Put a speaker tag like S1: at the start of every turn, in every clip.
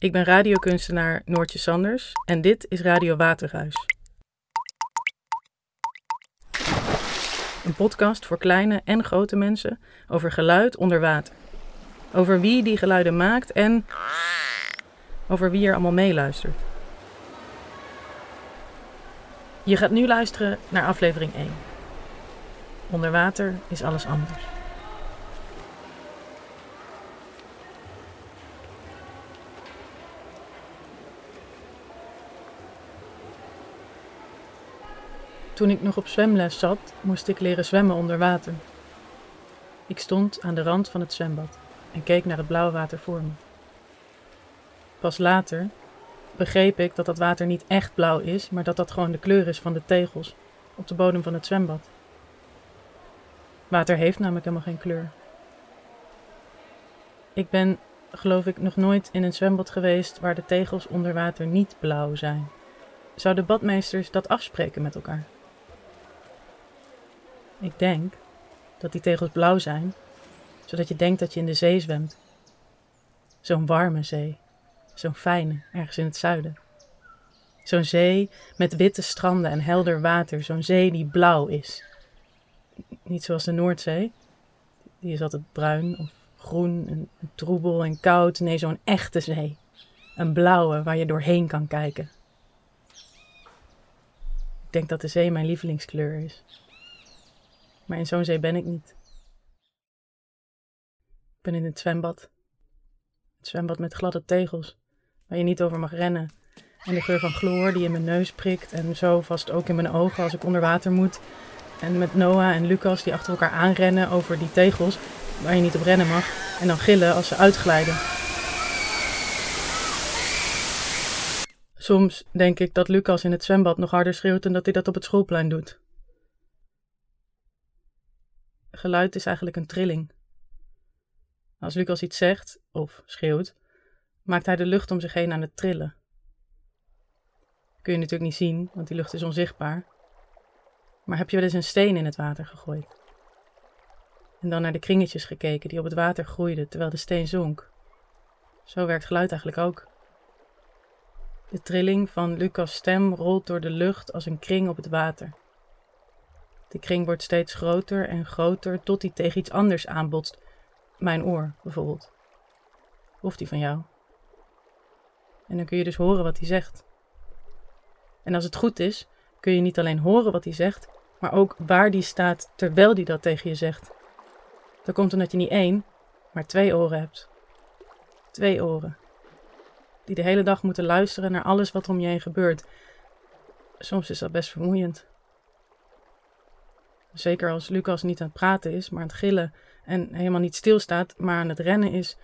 S1: Ik ben radiokunstenaar Noortje Sanders en dit is Radio Waterhuis. Een podcast voor kleine en grote mensen over geluid onder water. Over wie die geluiden maakt en over wie er allemaal meeluistert. Je gaat nu luisteren naar aflevering 1. Onder water is alles anders. Toen ik nog op zwemles zat, moest ik leren zwemmen onder water. Ik stond aan de rand van het zwembad en keek naar het blauwe water voor me. Pas later begreep ik dat dat water niet echt blauw is, maar dat dat gewoon de kleur is van de tegels op de bodem van het zwembad. Water heeft namelijk helemaal geen kleur. Ik ben, geloof ik, nog nooit in een zwembad geweest waar de tegels onder water niet blauw zijn. Zouden badmeesters dat afspreken met elkaar? Ik denk dat die tegels blauw zijn, zodat je denkt dat je in de zee zwemt. Zo'n warme zee, zo'n fijne, ergens in het zuiden. Zo'n zee met witte stranden en helder water, zo'n zee die blauw is. Niet zoals de Noordzee, die is altijd bruin of groen en troebel en koud. Nee, zo'n echte zee. Een blauwe waar je doorheen kan kijken. Ik denk dat de zee mijn lievelingskleur is. Maar in zo'n zee ben ik niet. Ik ben in het zwembad. Het zwembad met gladde tegels, waar je niet over mag rennen. En de geur van chloor die in mijn neus prikt en zo vast ook in mijn ogen als ik onder water moet. En met Noah en Lucas die achter elkaar aanrennen over die tegels, waar je niet op rennen mag. En dan gillen als ze uitglijden. Soms denk ik dat Lucas in het zwembad nog harder schreeuwt dan dat hij dat op het schoolplein doet. Geluid is eigenlijk een trilling. Als Lucas iets zegt, of schreeuwt, maakt hij de lucht om zich heen aan het trillen. Kun je natuurlijk niet zien, want die lucht is onzichtbaar. Maar heb je wel eens een steen in het water gegooid? En dan naar de kringetjes gekeken die op het water groeiden terwijl de steen zonk? Zo werkt geluid eigenlijk ook. De trilling van Lucas' stem rolt door de lucht als een kring op het water. De kring wordt steeds groter en groter tot hij tegen iets anders aanbotst. Mijn oor bijvoorbeeld. Of die van jou. En dan kun je dus horen wat hij zegt. En als het goed is, kun je niet alleen horen wat hij zegt, maar ook waar die staat terwijl hij dat tegen je zegt. Dat komt omdat je niet één, maar twee oren hebt. Twee oren. Die de hele dag moeten luisteren naar alles wat om je heen gebeurt. Soms is dat best vermoeiend. Zeker als Lucas niet aan het praten is, maar aan het gillen en helemaal niet stilstaat, maar aan het rennen is.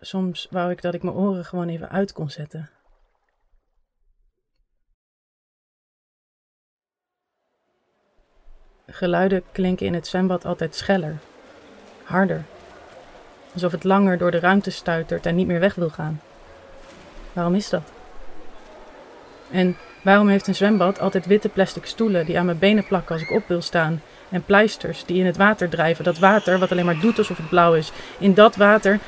S1: Soms wou ik dat ik mijn oren gewoon even uit kon zetten. Geluiden klinken in het zwembad altijd scheller, harder, alsof het langer door de ruimte stuitert en niet meer weg wil gaan. Waarom is dat? En waarom heeft een zwembad altijd witte plastic stoelen die aan mijn benen plakken als ik op wil staan? En pleisters die in het water drijven. Dat water wat alleen maar doet alsof het blauw is. In dat water.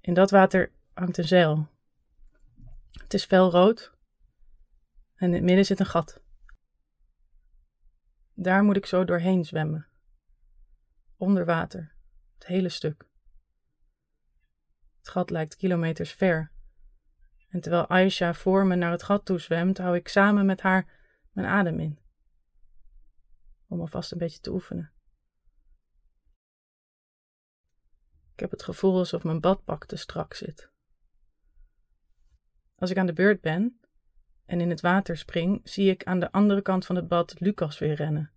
S1: In dat water hangt een zeil. Het is felrood. En in het midden zit een gat. Daar moet ik zo doorheen zwemmen. Onder water. Het hele stuk. Het gat lijkt kilometers ver. En terwijl Aisha voor me naar het gat toe zwemt, hou ik samen met haar mijn adem in. Om alvast een beetje te oefenen. Ik heb het gevoel alsof mijn badpak te strak zit. Als ik aan de beurt ben en in het water spring, zie ik aan de andere kant van het bad Lucas weer rennen.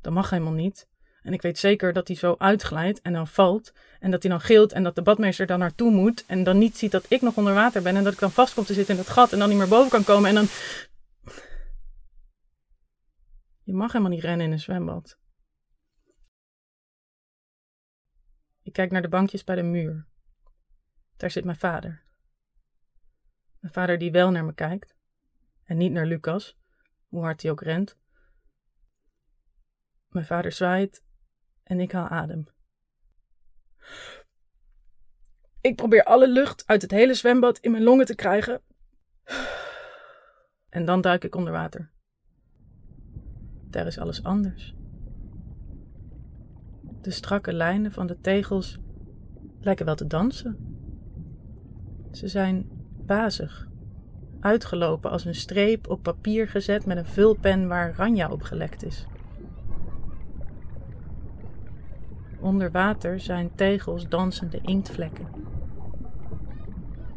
S1: Dat mag helemaal niet, en ik weet zeker dat hij zo uitglijdt en dan valt. En dat hij dan gilt en dat de badmeester dan naartoe moet. En dan niet ziet dat ik nog onder water ben. En dat ik dan vast kom te zitten in dat gat en dan niet meer boven kan komen. En dan. Je mag helemaal niet rennen in een zwembad. Ik kijk naar de bankjes bij de muur. Daar zit mijn vader. Mijn vader die wel naar me kijkt. En niet naar Lucas, hoe hard hij ook rent. Mijn vader zwaait en ik haal adem. Ik probeer alle lucht uit het hele zwembad in mijn longen te krijgen. En dan duik ik onder water. Daar is alles anders. De strakke lijnen van de tegels lijken wel te dansen. Ze zijn wazig, uitgelopen als een streep op papier gezet met een vulpen waar ranja op gelekt is. Onder water zijn tegels dansende inktvlekken.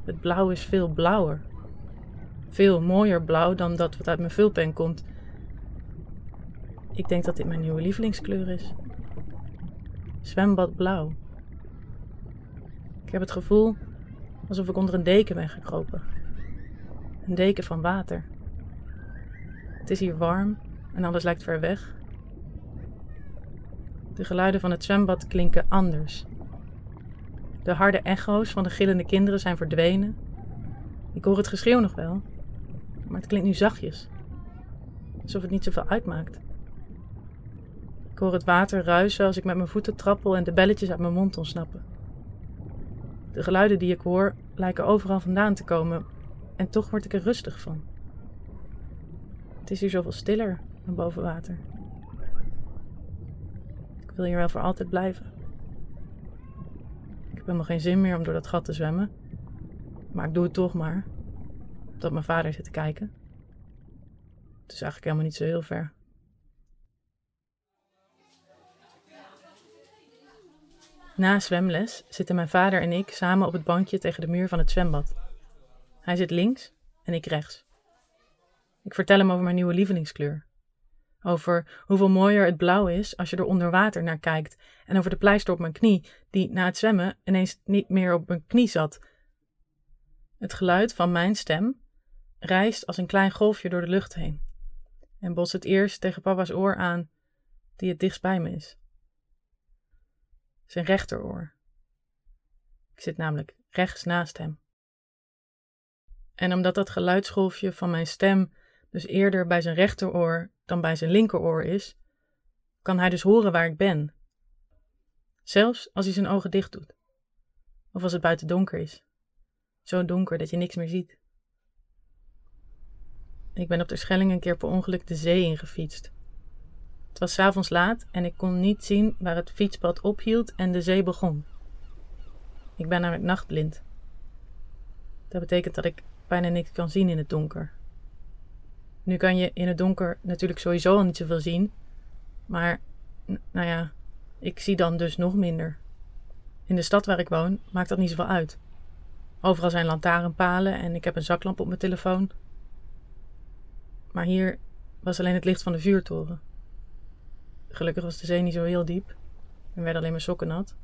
S1: Het blauw is veel blauwer. Veel mooier blauw dan dat wat uit mijn vulpen komt. Ik denk dat dit mijn nieuwe lievelingskleur is. Zwembad blauw. Ik heb het gevoel alsof ik onder een deken ben gekropen. Een deken van water. Het is hier warm en alles lijkt ver weg. De geluiden van het zwembad klinken anders. De harde echo's van de gillende kinderen zijn verdwenen. Ik hoor het geschreeuw nog wel, maar het klinkt nu zachtjes. Alsof het niet zoveel uitmaakt. Ik hoor het water ruisen als ik met mijn voeten trappel en de belletjes uit mijn mond ontsnappen. De geluiden die ik hoor lijken overal vandaan te komen en toch word ik er rustig van. Het is hier zoveel stiller dan boven water. Ik wil hier wel voor altijd blijven. Ik heb helemaal geen zin meer om door dat gat te zwemmen. Maar ik doe het toch maar. Dat mijn vader zit te kijken. Het is eigenlijk helemaal niet zo heel ver. Na zwemles zitten mijn vader en ik samen op het bankje tegen de muur van het zwembad. Hij zit links en ik rechts. Ik vertel hem over mijn nieuwe lievelingskleur. Over hoeveel mooier het blauw is als je er onder water naar kijkt. En over de pleister op mijn knie, die na het zwemmen ineens niet meer op mijn knie zat. Het geluid van mijn stem reist als een klein golfje door de lucht heen. En botst het eerst tegen papa's oor aan, die het dichtst bij me is. Zijn rechteroor. Ik zit namelijk rechts naast hem. En omdat dat geluidsgolfje van mijn stem dus eerder bij zijn rechteroor dan bij zijn linkeroor is, kan hij dus horen waar ik ben. Zelfs als hij zijn ogen dicht doet. Of als het buiten donker is. Zo donker dat je niks meer ziet. Ik ben op de Schelling een keer per ongeluk de zee ingefietst. Het was avonds laat en ik kon niet zien waar het fietspad ophield en de zee begon. Ik ben namelijk nachtblind. Dat betekent dat ik bijna niks kan zien in het donker. Nu kan je in het donker natuurlijk sowieso al niet zoveel zien, maar nou ja, ik zie dan dus nog minder. In de stad waar ik woon maakt dat niet zoveel uit. Overal zijn lantaarnpalen en ik heb een zaklamp op mijn telefoon. Maar hier was alleen het licht van de vuurtoren. Gelukkig was de zee niet zo heel diep en werd alleen mijn sokken nat.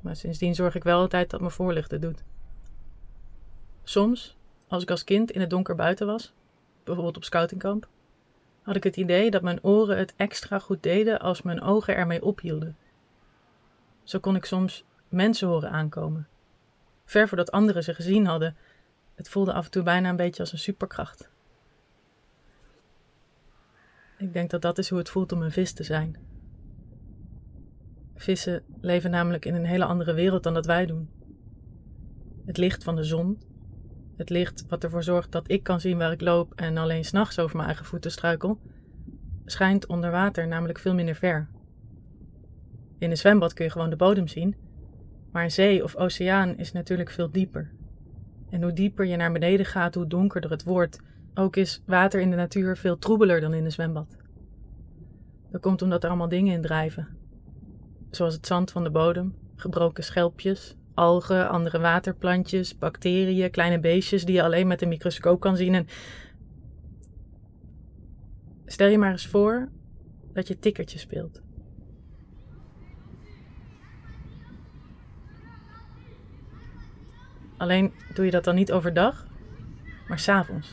S1: Maar sindsdien zorg ik wel altijd dat mijn voorlichter doet. Soms, als ik als kind in het donker buiten was, bijvoorbeeld op scoutingkamp, had ik het idee dat mijn oren het extra goed deden als mijn ogen ermee ophielden. Zo kon ik soms mensen horen aankomen. Ver voordat anderen ze gezien hadden, het voelde af en toe bijna een beetje als een superkracht. Ik denk dat dat is hoe het voelt om een vis te zijn. Vissen leven namelijk in een hele andere wereld dan dat wij doen. Het licht van de zon, het licht wat ervoor zorgt dat ik kan zien waar ik loop en alleen s'nachts over mijn eigen voeten struikel, schijnt onder water namelijk veel minder ver. In een zwembad kun je gewoon de bodem zien, maar een zee of oceaan is natuurlijk veel dieper. En hoe dieper je naar beneden gaat, hoe donkerder het wordt ook is water in de natuur veel troebeler dan in een zwembad. Dat komt omdat er allemaal dingen in drijven. Zoals het zand van de bodem, gebroken schelpjes, algen, andere waterplantjes, bacteriën, kleine beestjes die je alleen met een microscoop kan zien. En stel je maar eens voor dat je tikkertje speelt. Alleen doe je dat dan niet overdag, maar s'avonds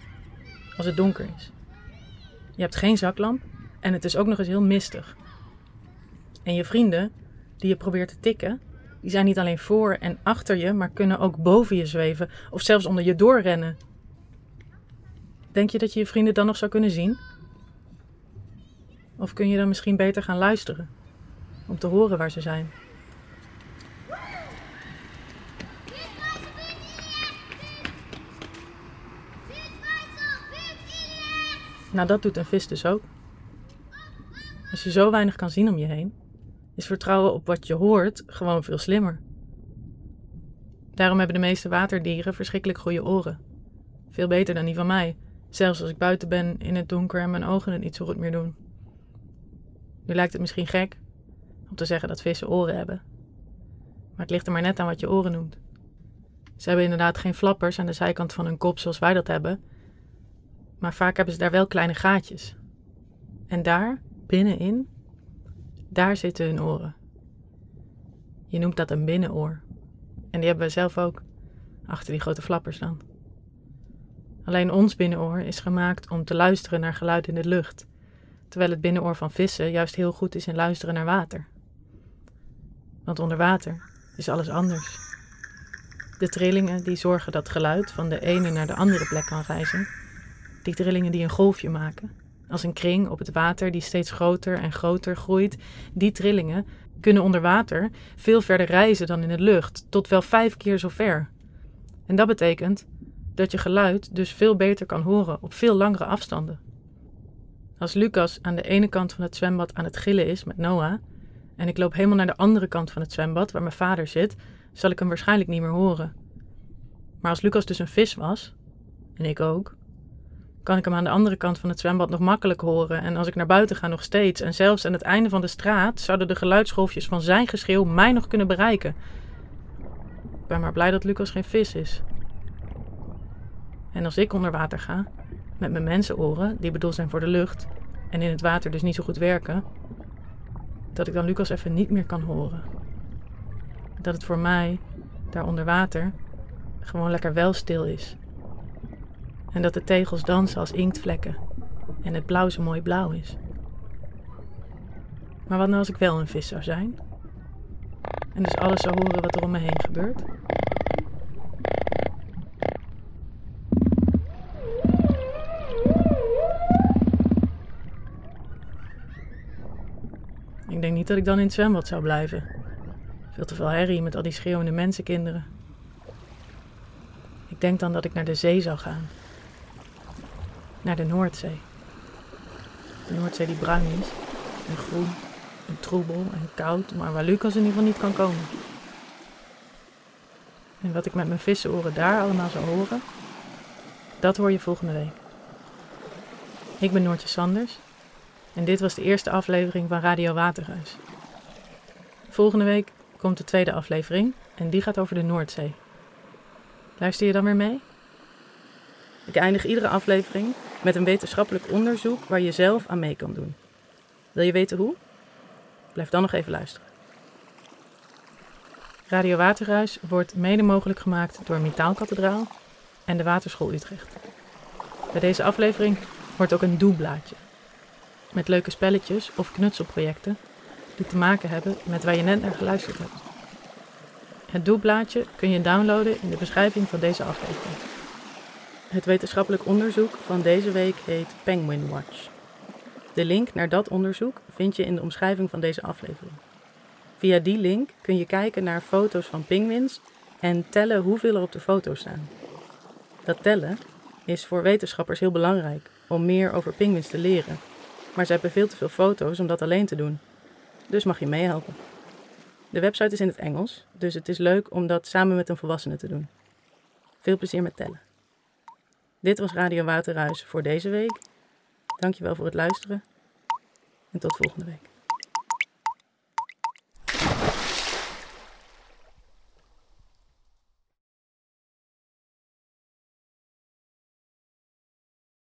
S1: als het donker is. Je hebt geen zaklamp en het is ook nog eens heel mistig. En je vrienden, die je probeert te tikken, die zijn niet alleen voor en achter je, maar kunnen ook boven je zweven of zelfs onder je doorrennen. Denk je dat je je vrienden dan nog zou kunnen zien? Of kun je dan misschien beter gaan luisteren om te horen waar ze zijn? Nou, dat doet een vis dus ook. Als je zo weinig kan zien om je heen, is vertrouwen op wat je hoort gewoon veel slimmer. Daarom hebben de meeste waterdieren verschrikkelijk goede oren. Veel beter dan die van mij, zelfs als ik buiten ben in het donker en mijn ogen het niet zo goed meer doen. Nu lijkt het misschien gek om te zeggen dat vissen oren hebben. Maar het ligt er maar net aan wat je oren noemt. Ze hebben inderdaad geen flappers aan de zijkant van hun kop zoals wij dat hebben, maar vaak hebben ze daar wel kleine gaatjes. En daar, binnenin, daar zitten hun oren. Je noemt dat een binnenoor. En die hebben we zelf ook, achter die grote flappers dan. Alleen ons binnenoor is gemaakt om te luisteren naar geluid in de lucht, terwijl het binnenoor van vissen juist heel goed is in luisteren naar water. Want onder water is alles anders. De trillingen die zorgen dat geluid van de ene naar de andere plek kan reizen. Die trillingen die een golfje maken, als een kring op het water die steeds groter en groter groeit. Die trillingen kunnen onder water veel verder reizen dan in de lucht, tot wel vijf keer zo ver. En dat betekent dat je geluid dus veel beter kan horen op veel langere afstanden. Als Lucas aan de ene kant van het zwembad aan het gillen is met Noah, en ik loop helemaal naar de andere kant van het zwembad waar mijn vader zit, zal ik hem waarschijnlijk niet meer horen. Maar als Lucas dus een vis was, en ik ook, kan ik hem aan de andere kant van het zwembad nog makkelijk horen. En als ik naar buiten ga nog steeds. En zelfs aan het einde van de straat zouden de geluidsgolfjes van zijn geschreeuw mij nog kunnen bereiken. Ik ben maar blij dat Lucas geen vis is. En als ik onder water ga, met mijn mensenoren, die bedoeld zijn voor de lucht, en in het water dus niet zo goed werken, dat ik dan Lucas even niet meer kan horen. Dat het voor mij, daar onder water, gewoon lekker wel stil is. En dat de tegels dansen als inktvlekken en het blauw zo mooi blauw is. Maar wat nou als ik wel een vis zou zijn? En dus alles zou horen wat er om me heen gebeurt? Ik denk niet dat ik dan in het zwembad zou blijven. Veel te veel herrie met al die schreeuwende mensenkinderen. Ik denk dan dat ik naar de zee zou gaan. Naar de Noordzee. De Noordzee die bruin is en groen en troebel en koud, maar waar Lucas in ieder geval niet kan komen. En wat ik met mijn vissenoren daar allemaal zou horen, dat hoor je volgende week. Ik ben Noortje Sanders en dit was de eerste aflevering van Radio Waterhuis. Volgende week komt de tweede aflevering en die gaat over de Noordzee. Luister je dan weer mee? Ik eindig iedere aflevering met een wetenschappelijk onderzoek waar je zelf aan mee kan doen. Wil je weten hoe? Blijf dan nog even luisteren. Radio Waterhuis wordt mede mogelijk gemaakt door Metaalkathedraal en de Waterschool Utrecht. Bij deze aflevering hoort ook een doeblaadje. Met leuke spelletjes of knutselprojecten die te maken hebben met waar je net naar geluisterd hebt. Het doelblaadje kun je downloaden in de beschrijving van deze aflevering. Het wetenschappelijk onderzoek van deze week heet Penguin Watch. De link naar dat onderzoek vind je in de omschrijving van deze aflevering. Via die link kun je kijken naar foto's van pinguïns en tellen hoeveel er op de foto staan. Dat tellen is voor wetenschappers heel belangrijk om meer over pinguïns te leren, maar ze hebben veel te veel foto's om dat alleen te doen. Dus mag je meehelpen. De website is in het Engels, dus het is leuk om dat samen met een volwassene te doen. Veel plezier met tellen. Dit was Radio Waterhuis voor deze week. Dankjewel voor het luisteren en tot volgende week.